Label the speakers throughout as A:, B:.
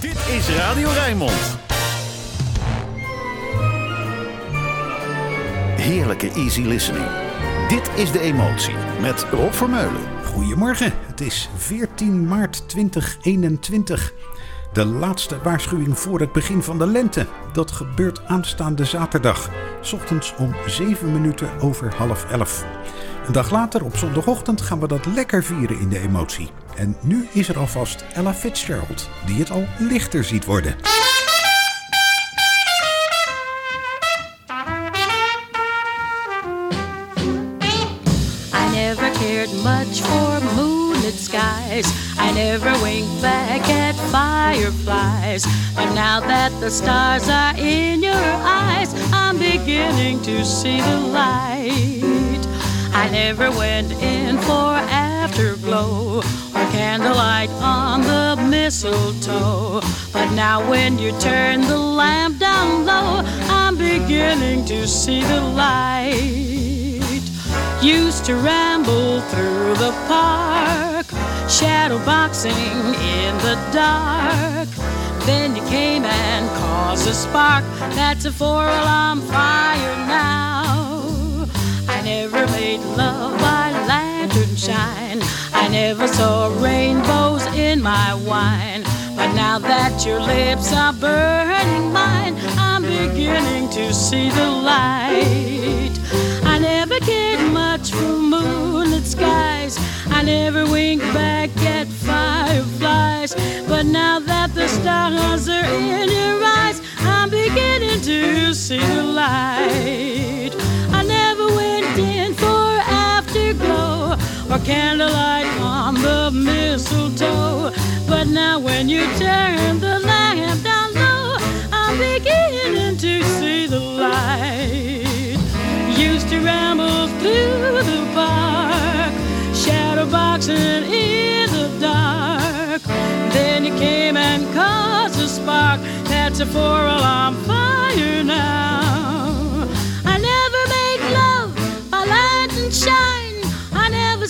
A: Dit is Radio Rijnmond. Heerlijke easy listening. Dit is De Emotie met Rob Vermeulen.
B: Goedemorgen, het is 14 maart 2021. De laatste waarschuwing voor het begin van de lente. Dat gebeurt aanstaande zaterdag, ochtends om 7 minuten over half 11. Een dag later, op zondagochtend, gaan we dat lekker vieren in de emotie. En nu is er alvast Ella Fitzgerald, die het al lichter ziet worden.
C: I never cared much for moonlit skies. I never winked back at fireflies. But now that the stars are in your eyes, I'm beginning to see the light. I never went in for afterglow or candlelight on the mistletoe. But now when you turn the lamp down low, I'm beginning to see the light. Used to ramble through the park, shadow boxing in the dark. Then you came and caused a spark. That's a four alarm fire now. I never made love by lantern shine. I never saw rainbows in my wine. But now that your lips are burning mine, I'm beginning to see the light. I never cared much for moonlit skies. I never winked back at fireflies. But now that the stars are in your eyes, I'm beginning to see the light. Or candlelight on the mistletoe. But now when you turn the lamp down low, I'm beginning to see the light. Used to ramble through the park, shadow boxing in the dark. Then you came and caused a spark. That's a four alarm fire now.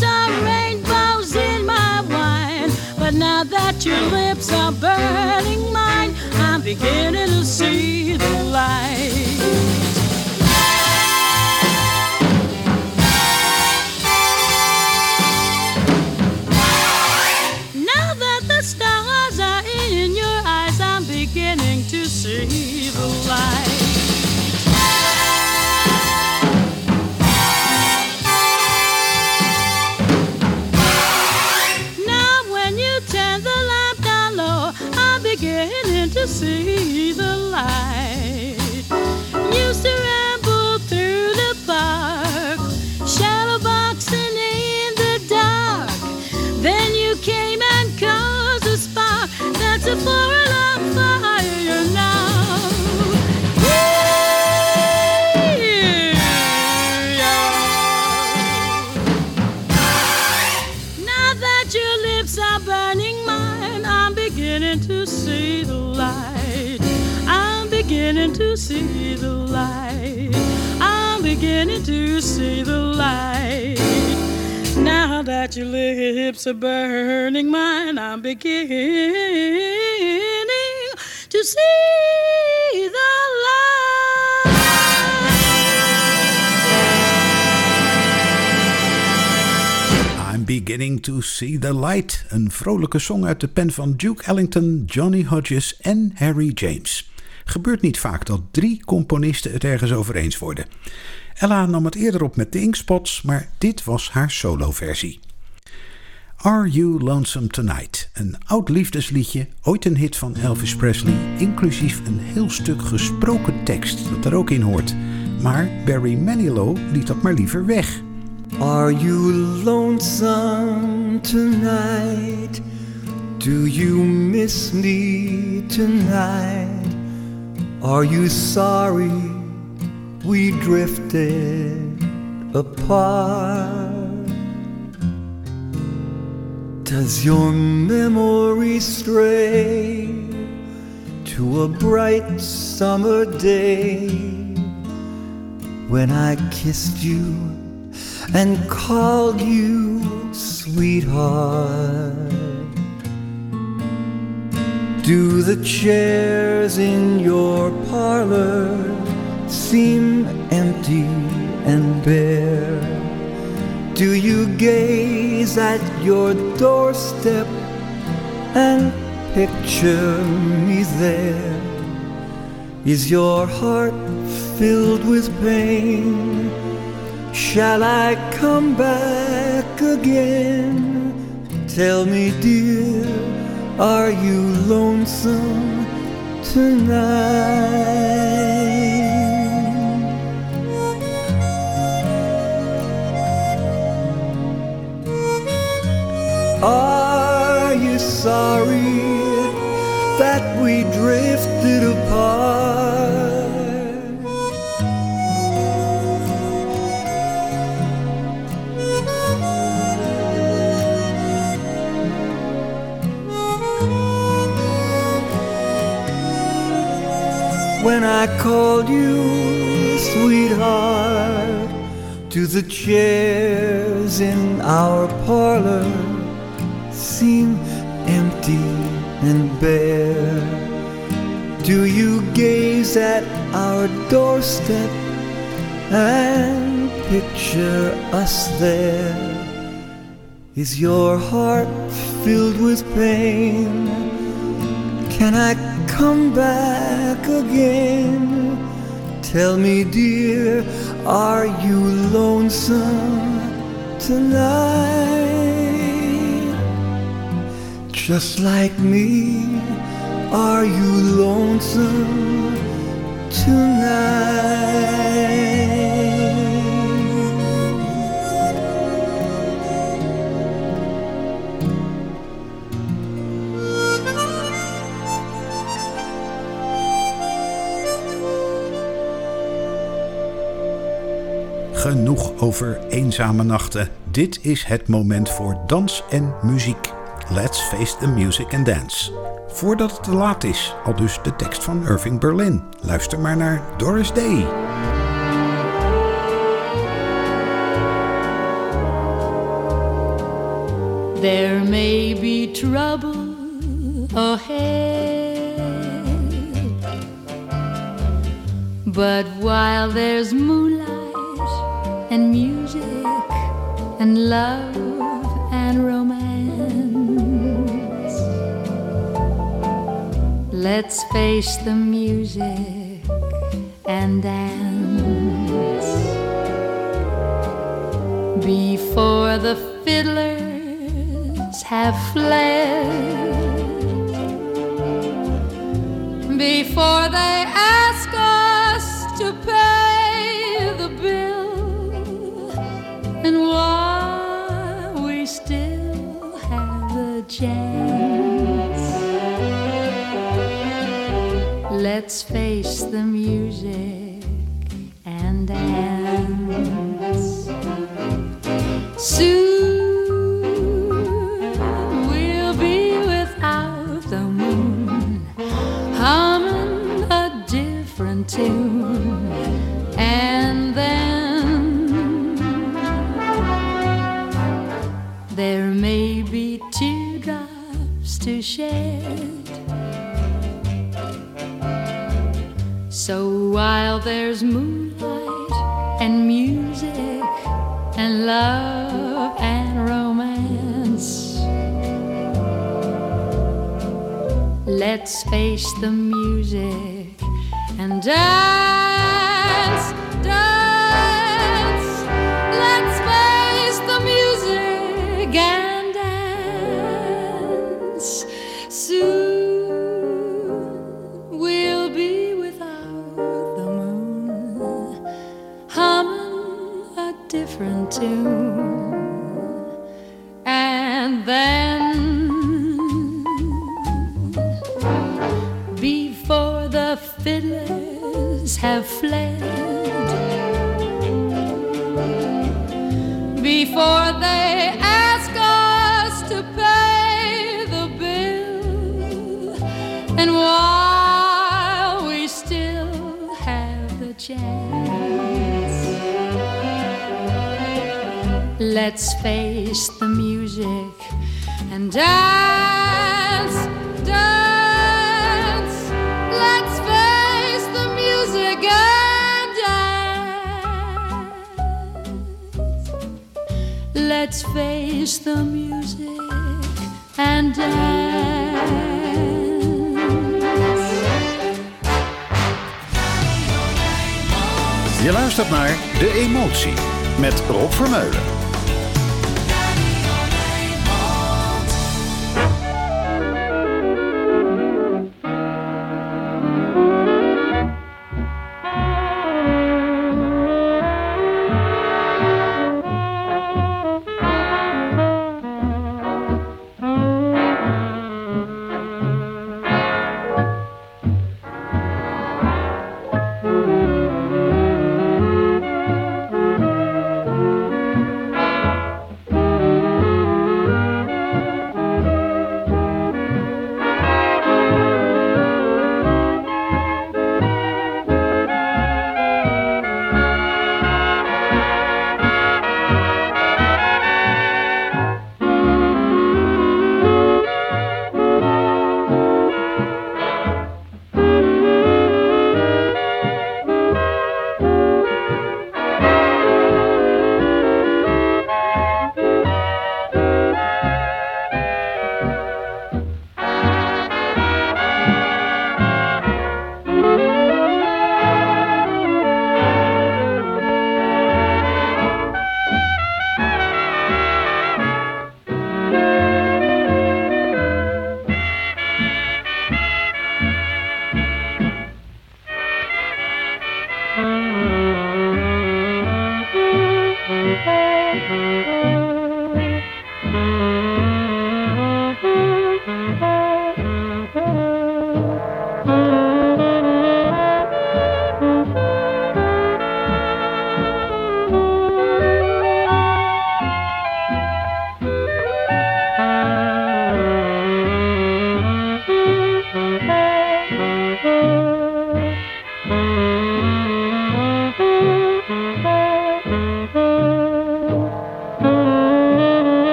C: Saw rainbows in my wine. But now that your lips are burning mine, I'm beginning to see the light. Beginning to see the light. Now that your lips are burning mine, I'm beginning to see the I'm beginning to see the light.
B: Een vrolijke song uit de pen van Duke Ellington, Johnny Hodges en Harry James. Gebeurt niet vaak dat drie componisten het ergens over eens worden. Ella nam het eerder op met de Inkspots, maar dit was haar soloversie. Are You Lonesome Tonight? Een oud liefdesliedje, ooit een hit van Elvis Presley, inclusief een heel stuk gesproken tekst dat er ook in hoort. Maar Barry Manilow liet dat maar liever weg.
D: Are you lonesome tonight? Do you miss me tonight? Are you sorry we drifted apart? Does your memory stray to a bright summer day when I kissed you and called you sweetheart? Do the chairs in your parlor seem empty and bare? Do you gaze at your doorstep and picture me there? Is your heart filled with pain? Shall I come back again? Tell me, dear, are you lonesome tonight? Are you sorry that we drifted apart? When I called you, sweetheart, to the chairs in our parlor seem empty and bare. Do you gaze at our doorstep and picture us there? Is your heart filled with pain? Can I come back again? Tell me, dear, are you lonesome tonight? Just like me, are you lonesome tonight?
B: Genoeg over eenzame nachten. Dit is het moment voor dans en muziek. Let's face the music and dance. Voordat het te laat is, al dus de tekst van Irving Berlin. Luister maar naar Doris Day.
E: There may be trouble ahead, but while there's moonlight and music and love let's face the music and dance. Before the fiddlers have fled. Before they ask us to pay the bill. And while we still have the chance face the let's face the music and dance dance. Let's face the music and dance. Soon we'll be without the moon humming a different tune. And then fled before they ask us to pay the bill. And while we still have the chance. Let's face the music and dance
C: face the music and dance.
A: Je luistert naar De Emotie met Rob Vermeulen.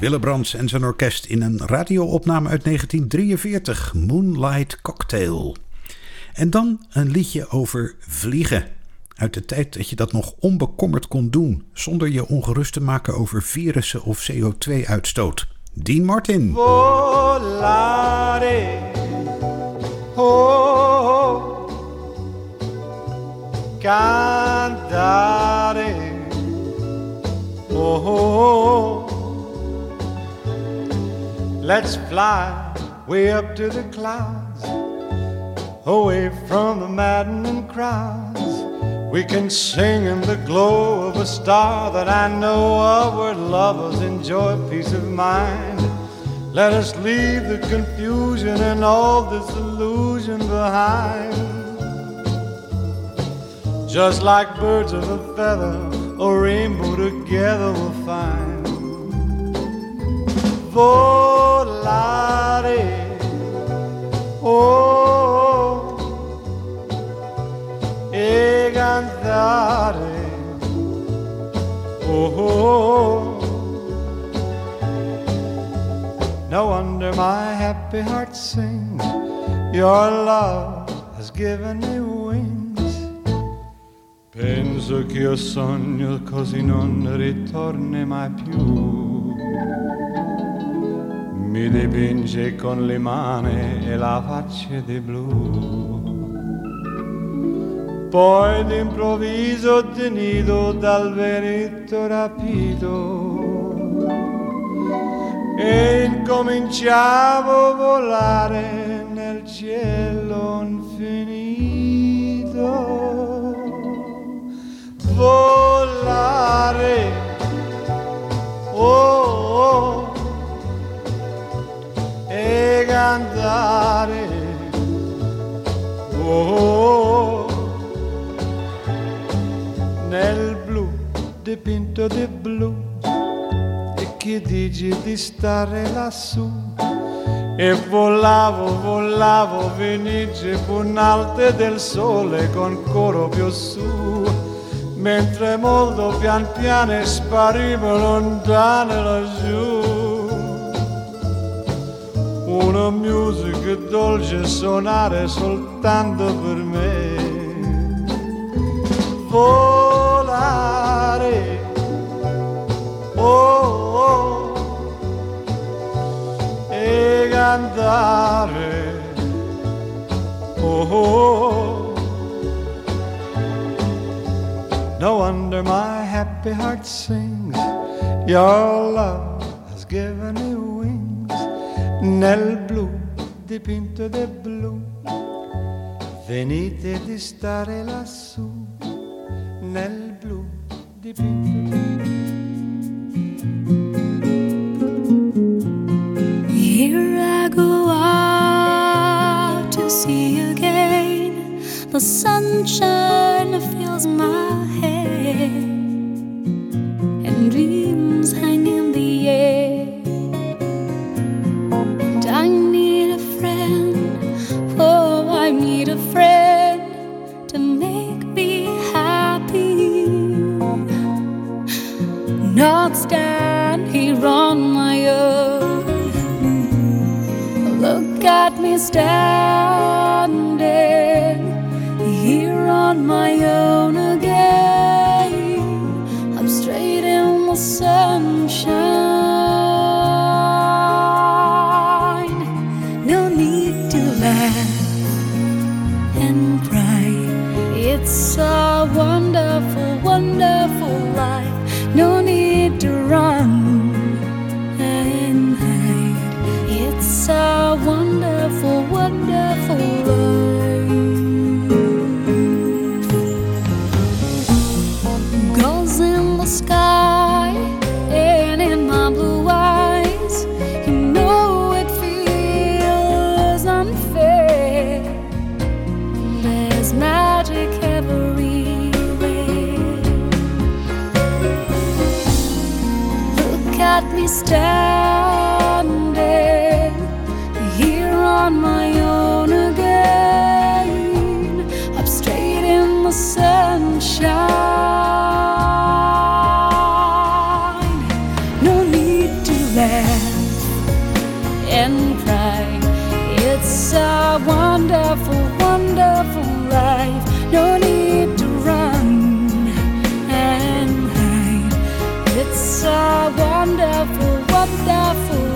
B: Willebrands en zijn orkest in een radioopname uit 1943, Moonlight Cocktail. En dan een liedje over vliegen. Uit de tijd dat je dat nog onbekommerd kon doen, zonder je ongerust te maken over virussen of CO2-uitstoot. Dean Martin.
F: Volare, oh, cantare, oh, oh. Let's fly way up to the clouds, away from the maddening crowds. We can sing in the glow of a star that I know of where lovers enjoy peace of mind. Let us leave the confusion and all this illusion behind. Just like birds of a feather, a rainbow together we'll find volare. Oh, e cantare. Oh, no wonder my happy heart sings. Your love has given me wings. Penso che io sogno così non ritorni mai più mi dipinge con le mani e la faccia di blu. poi d'improvviso tenido dal vento rapido e incominciavo a volare nel cielo infinito volare oh, oh e cantare oh, nel blu dipinto di blu e chi dici di stare lassù? E volavo, volavo, venice punalte del sole con coro più su. Mentre molto pian piano sparivo lontano laggiù una musica dolce suonare soltanto per me. Volare, oh, oh, e cantare, oh, oh. No wonder my happy heart sings, your love has given me nel blu dipinto de blu. Venite di stare lassù nel blu dipinto de
G: Here I go out to see again. The sunshine fills my at wonderful, wonderful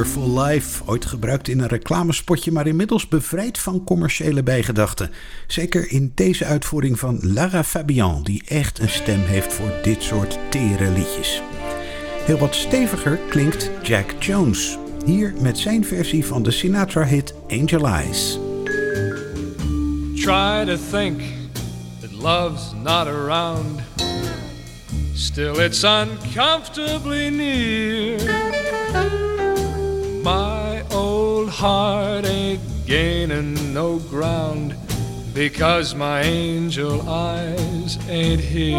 G: Wonderful Life,
B: ooit gebruikt in een reclamespotje, maar inmiddels bevrijd van commerciële bijgedachten. Zeker in deze uitvoering van Lara Fabian, die echt een stem heeft voor dit soort tere liedjes. Heel wat steviger klinkt Jack Jones. Hier met zijn versie van de Sinatra-hit Angel Eyes.
H: Try to think love's not around. Still, it's uncomfortably near. My old heart ain't gaining no ground because my angel eyes ain't here.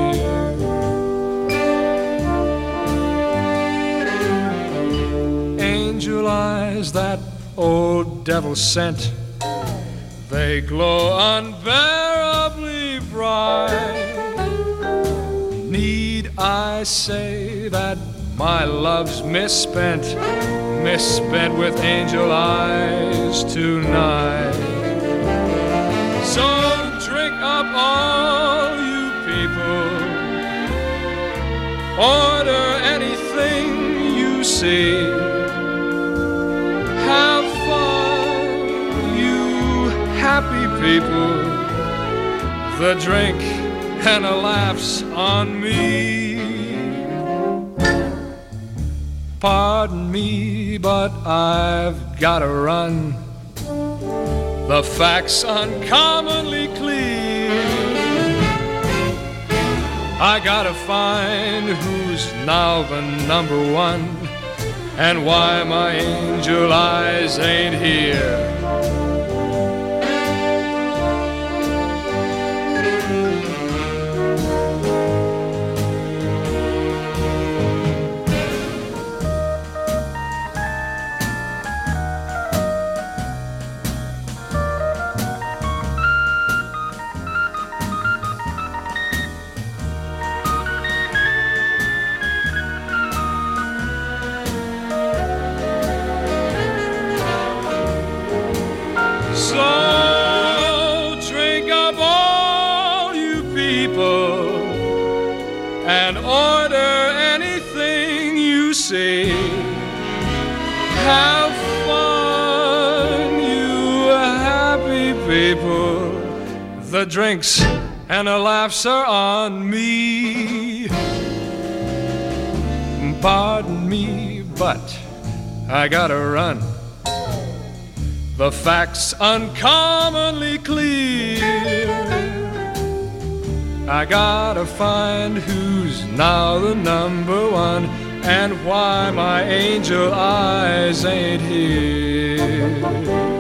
H: Angel eyes that old devil sent, they glow unbearably bright. Need I say that my love's misspent, misspent with angel eyes tonight? So drink up all you people, order anything you see. Have fun, you happy people. The drink and a laugh's on me. Pardon me, but I've gotta run. The facts uncommonly clear. I gotta find who's now the number one and why my angel eyes ain't here. The drinks and the laughs are on me. Pardon me, but I gotta run. The facts uncommonly clear. I gotta find who's now the number one and why my angel eyes ain't here.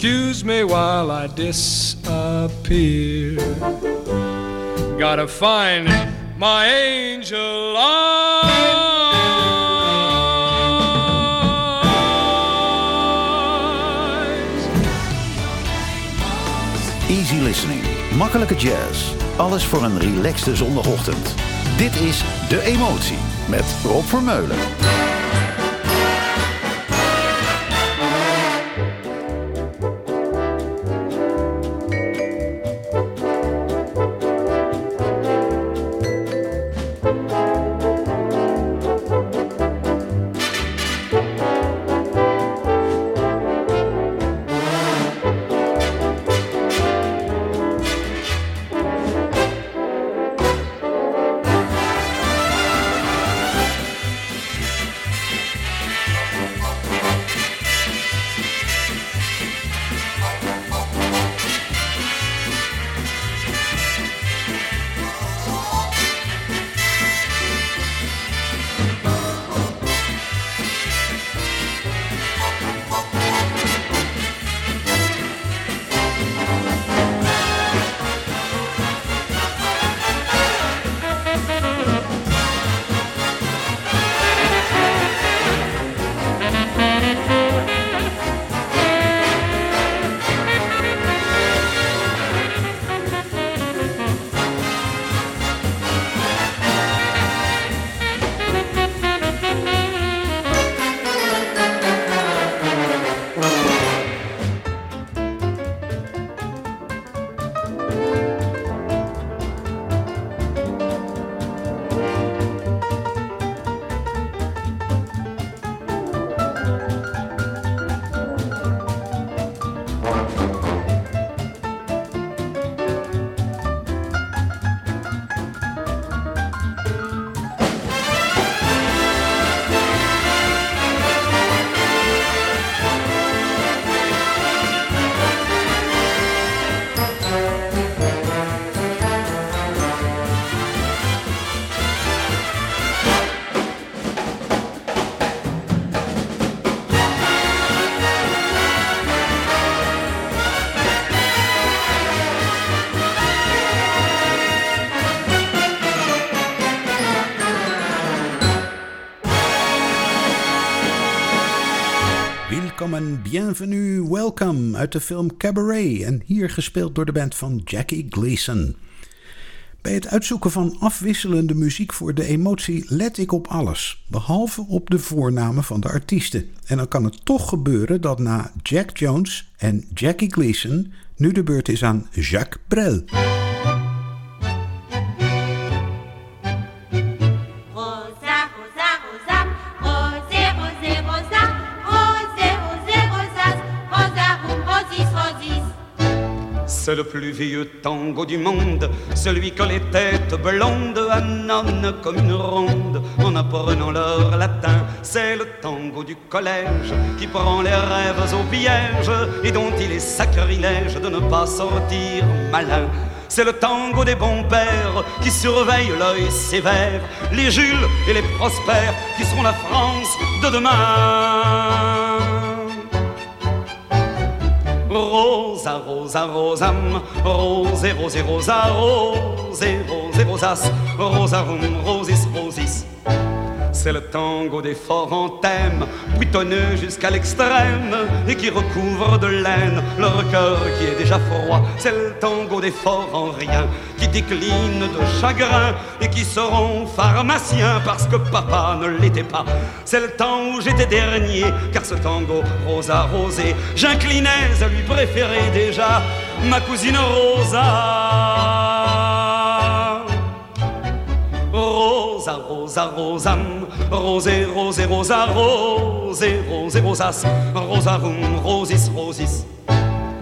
H: Excuse me while I disappear. Gotta find my angel eyes.
A: Easy listening. Makkelijke jazz. Alles voor een relaxte zondagochtend. Dit is De Emotie met Rob Vermeulen.
B: Bienvenue, welcome uit de film Cabaret en hier gespeeld door de band van Jackie Gleason. Bij het uitzoeken van afwisselende muziek voor de emotie let ik op alles, behalve op de voornamen van de artiesten. En dan kan het toch gebeuren dat na Jack Jones en Jackie Gleason nu de beurt is aan Jacques Brel.
I: C'est le plus vieux tango du monde, celui que les têtes blondes annonnent comme une ronde en apprenant leur latin. C'est le tango du collège qui prend les rêves au piège et dont il est sacrilège de ne pas sortir malin. C'est le tango des bons pères qui surveillent l'œil sévère, les Jules et les prospères qui seront la France de demain. Rosa, rosa, rosam, rose, rose, rosa, rose, rose, rosas, rosarum, rosis. C'est le tango des forts en thème, buitonneux jusqu'à l'extrême, et qui recouvre de laine leur cœur qui est déjà froid. C'est le tango des forts en rien, qui décline de chagrin, et qui seront pharmaciens parce que papa ne l'était pas. C'est le temps où j'étais dernier, car ce tango rosa rosé, j'inclinais à lui préférer déjà ma cousine Rosa. Rosa, rosa, rosam, rosé, rosé, rosa, rosé, rosé, rosas, rosarum, rosis, rosis.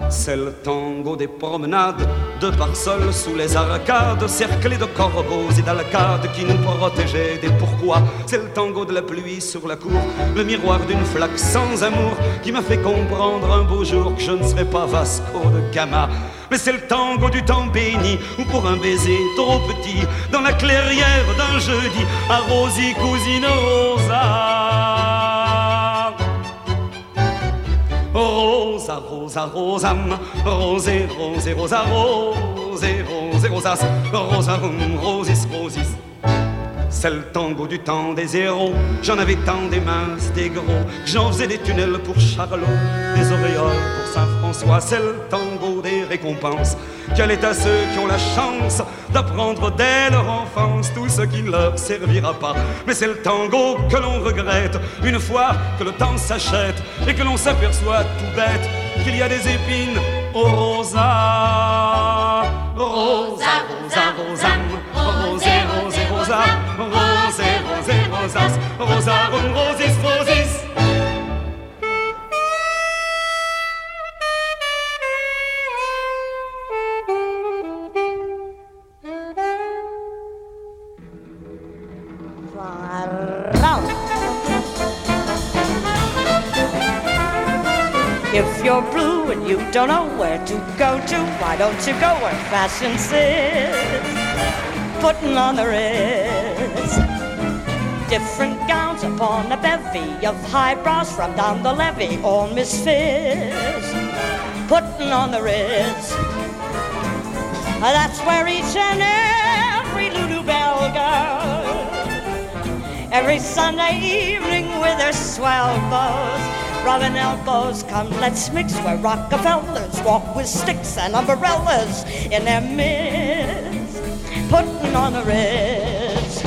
I: C'est le tango des promenades, de parsoles sous les arcades, cerclés de corbeaux et d'alcades qui nous protégeaient des pourquoi. C'est le tango de la pluie sur la cour, le miroir d'une flaque sans amour qui m'a fait comprendre un beau jour que je ne serais pas Vasco de Gama. Mais c'est le tango du temps béni, ou pour un baiser trop petit, dans la clairière d'un jeudi, à Rosie, cousine Rosa. Rosa, rosa, rosam, rosé, rosé, rosa, rosé, rosé, rosas, rosarum, rosis, rosis. C'est le tango du temps des héros. J'en avais tant des minces, des gros. J'en faisais des tunnels pour Charlot, des auréoles pour Saint-François. C'est le tango des récompenses. Quelle est à ceux qui ont la chance d'apprendre dès leur enfance tout ce qui ne leur servira pas? Mais c'est le tango que l'on regrette une fois que le temps s'achète et que l'on s'aperçoit tout bête qu'il y a des épines au rosa. Rosa, rosa, rosa, rosé, rosé, rosa, rosé, rosé, rosas, rosarum, rosis, rosis.
J: You don't know where to go to, why don't you go where fashion sits? Putting on the ritz. Different gowns upon a bevy of high brows from down the levee, all misfits. Putting on the ritz. That's where each and every Lulu Bell girl every Sunday evening with her swell bows. Rubbing elbows, come let's mix where Rockefellers walk with sticks and umbrellas in their midst, putting on the ritz.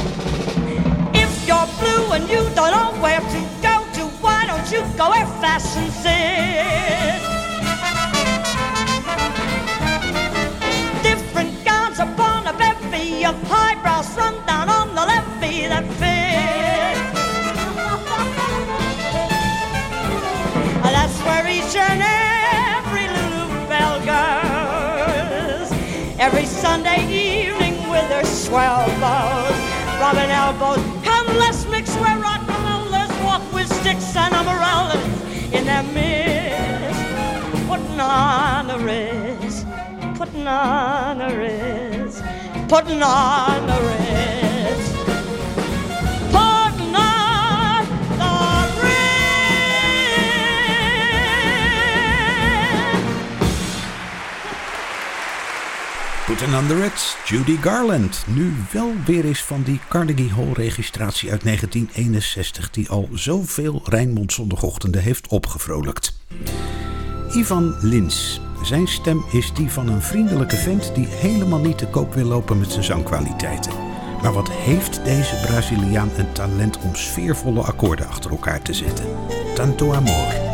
J: If you're blue and you don't know where to go to, why don't you go where fashion sits? Different gowns upon a bevy of highbrows from down on the levee that each and every Lulu Bell girls every Sunday evening with their swell bows, rubbing elbows. Come, let's mix where Rockefellers walk with sticks and umbrellas in their midst, putting on the ritz, putting on the ritz, putting on the ritz.
B: Written Under It, Judy Garland. Nu wel weer eens van die Carnegie Hall registratie uit 1961... die al zoveel Rijnmond zondagochtenden heeft opgevrolijkt. Ivan Lins. Zijn stem is die van een vriendelijke vent... die helemaal niet te koop wil lopen met zijn zangkwaliteiten. Maar wat heeft deze Braziliaan een talent om sfeervolle akkoorden achter elkaar te zetten. Tanto amor.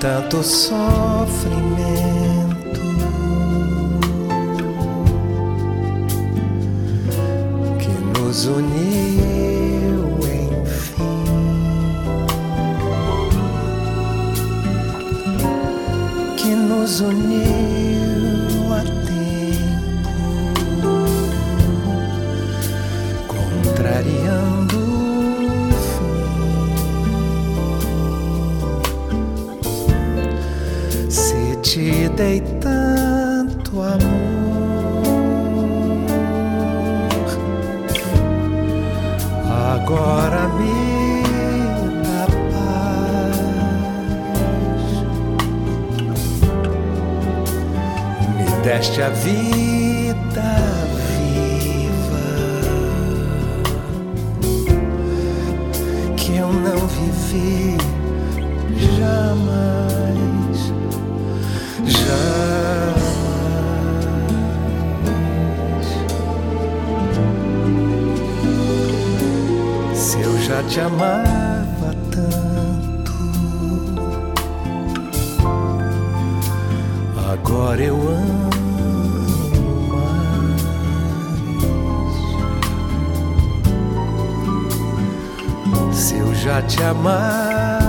D: Tanto sofrimento. Que nos uniu, enfim. Que nos uniu dei tanto amor. Agora me dá paz. Me deste a vida viva que eu não vivi jamais te amava tanto, agora eu amo mais. Se eu já te amava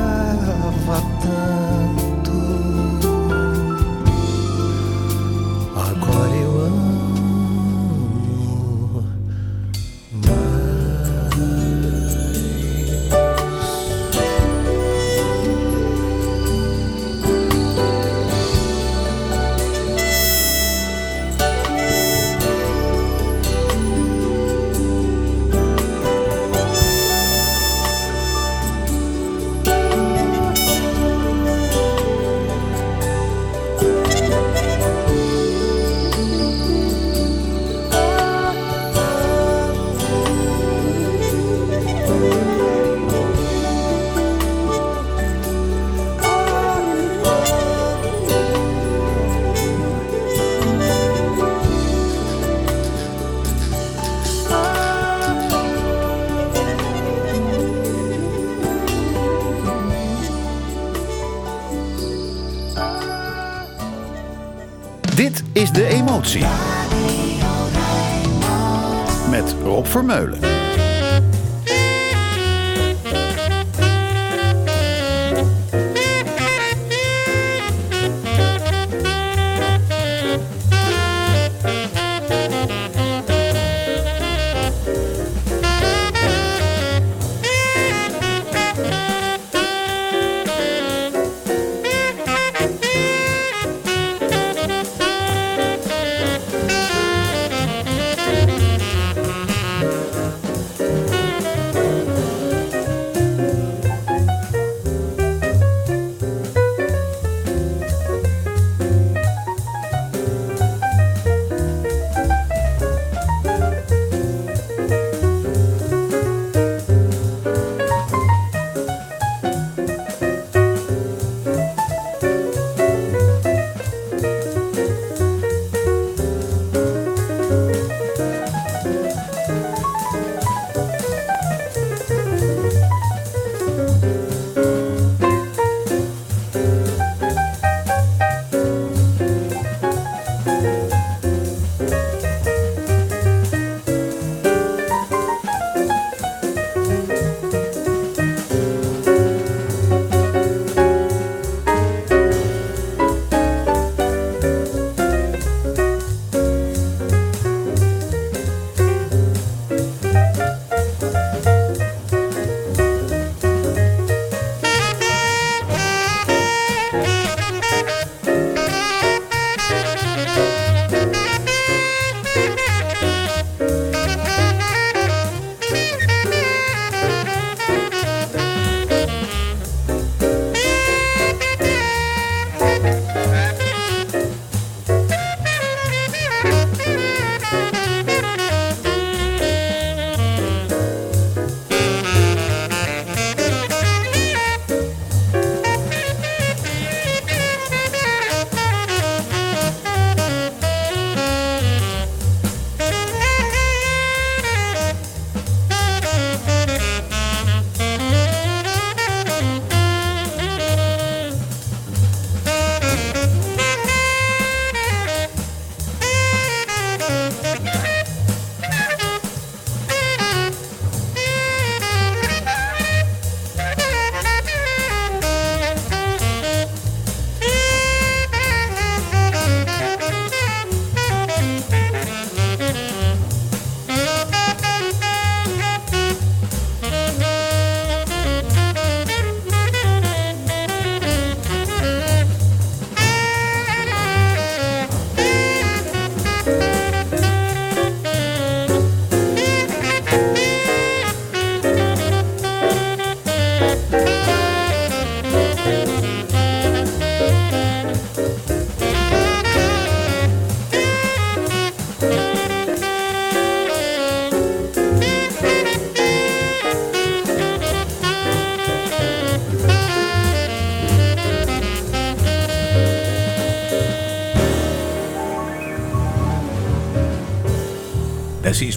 A: De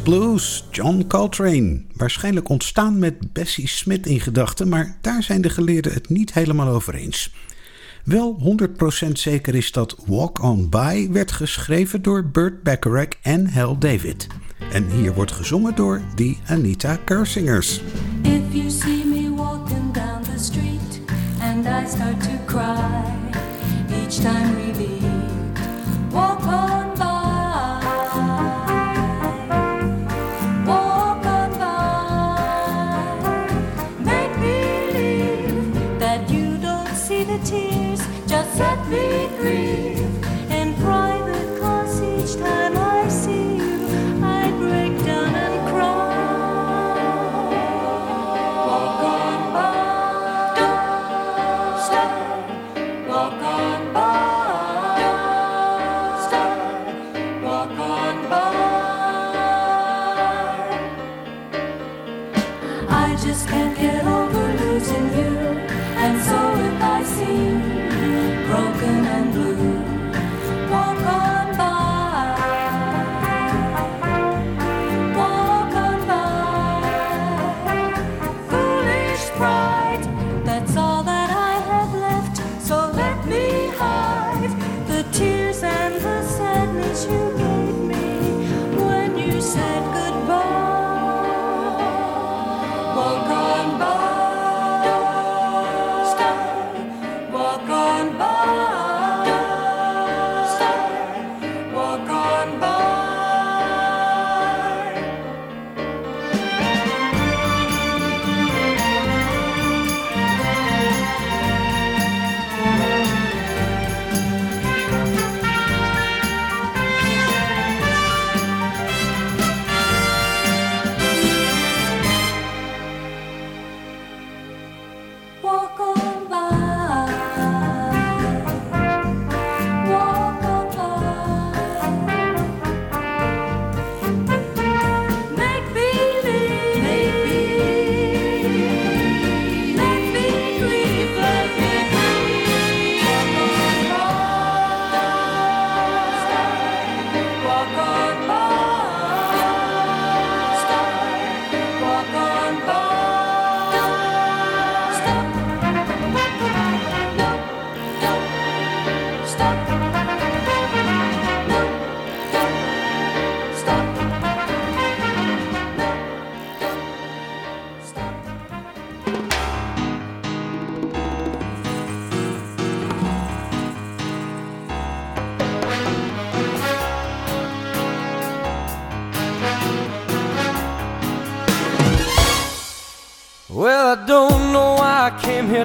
B: Blues, John Coltrane. Waarschijnlijk ontstaan met Bessie Smith in gedachten, maar daar zijn de geleerden het niet helemaal over eens. Wel 100% zeker is dat Walk On By werd geschreven door Burt Bacharach en Hal David. En hier wordt gezongen door die Anita Kersingers.
G: If you see me walking down the street and I start to cry each time we walk on Just let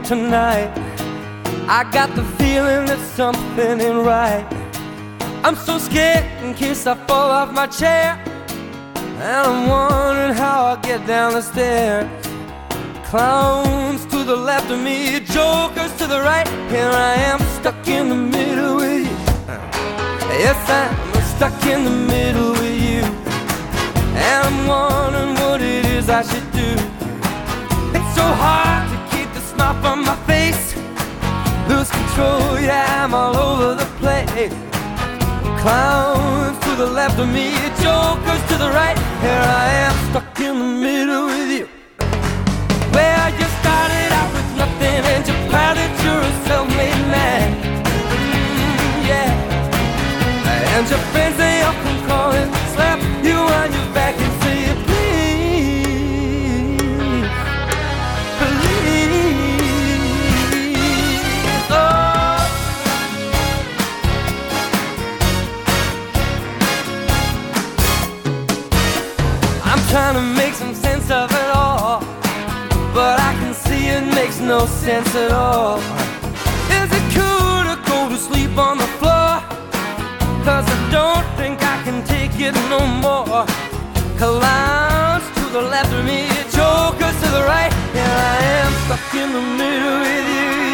K: tonight. I got the feeling that something ain't right. I'm so scared in case I fall off my chair. And I'm wondering how I'll get down the stairs. Clowns to the left of me, jokers to the right. Here I am stuck in the middle with you. Yes, I'm stuck in the middle with you. And I'm wondering what it is I should do. It's so hard smile from my face. Lose control, yeah, I'm all over the place. Clowns to the left of me, jokers to the right. Here I am, stuck in the middle with you. Well, you started out with nothing and proud that you're a self-made man. Mm, yeah. And your friends, they all come calling, slap you on your back trying to make some sense of it all, but I can see it makes no sense at all. Is it cool to go to sleep on the floor? Cause I don't think I can take it no more. Clowns to the left of me, jokers to the right. Here I am stuck in the middle with you.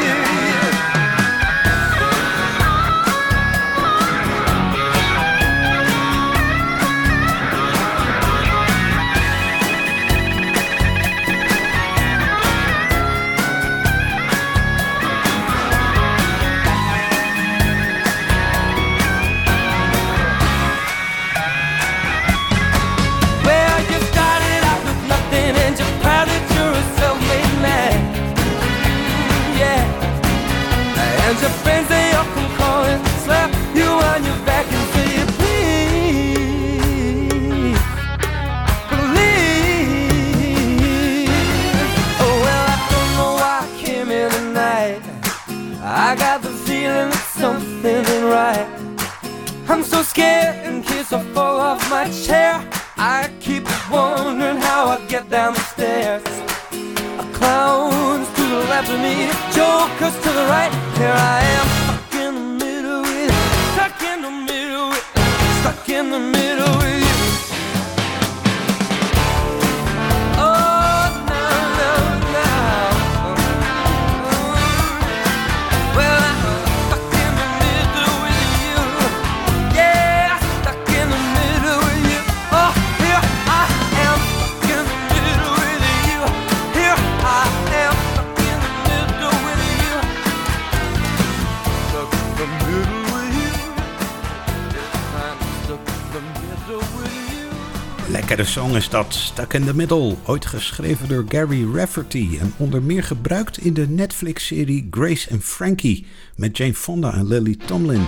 K: Stuck in the Middle.
B: Ooit geschreven door Gary Rafferty en onder meer gebruikt in de Netflix-serie Grace and Frankie met Jane Fonda en Lily Tomlin.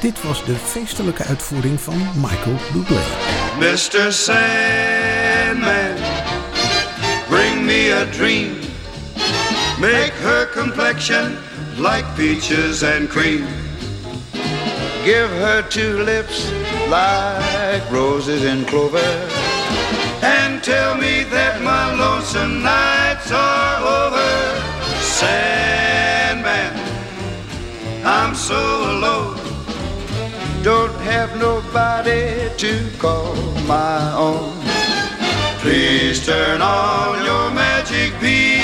B: Dit was de feestelijke uitvoering van Michael Bublé.
L: Mr. Sandman, bring me a dream. Make her complexion like peaches and cream. Give her two lips like roses in clover. And tell me that my lonesome nights are over. Sandman, I'm so alone. Don't have nobody to call my own. Please turn on your magic beam.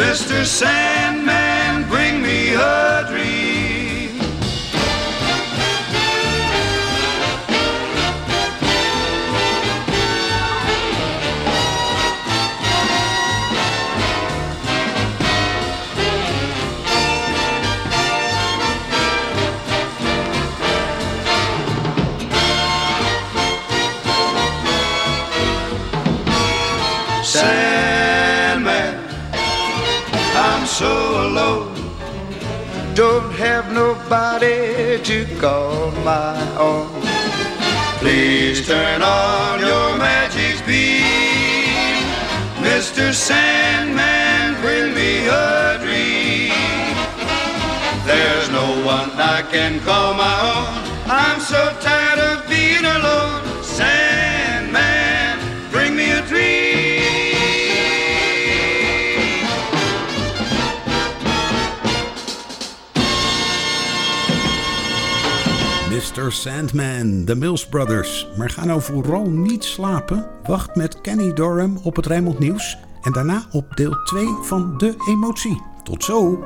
L: Mr. Sandman, bring me a Don't have nobody to call my own. Please turn on your magic beam. Mr. Sandman, bring me a dream. There's no one I can call my own. I'm so tired of being alone. Sandman,
B: Mr. Sandman, de Mills Brothers. Maar ga nou vooral niet slapen. Wacht met Kenny Dorham op het Rijnmond Nieuws. En daarna op deel 2 van De Emotie. Tot zo!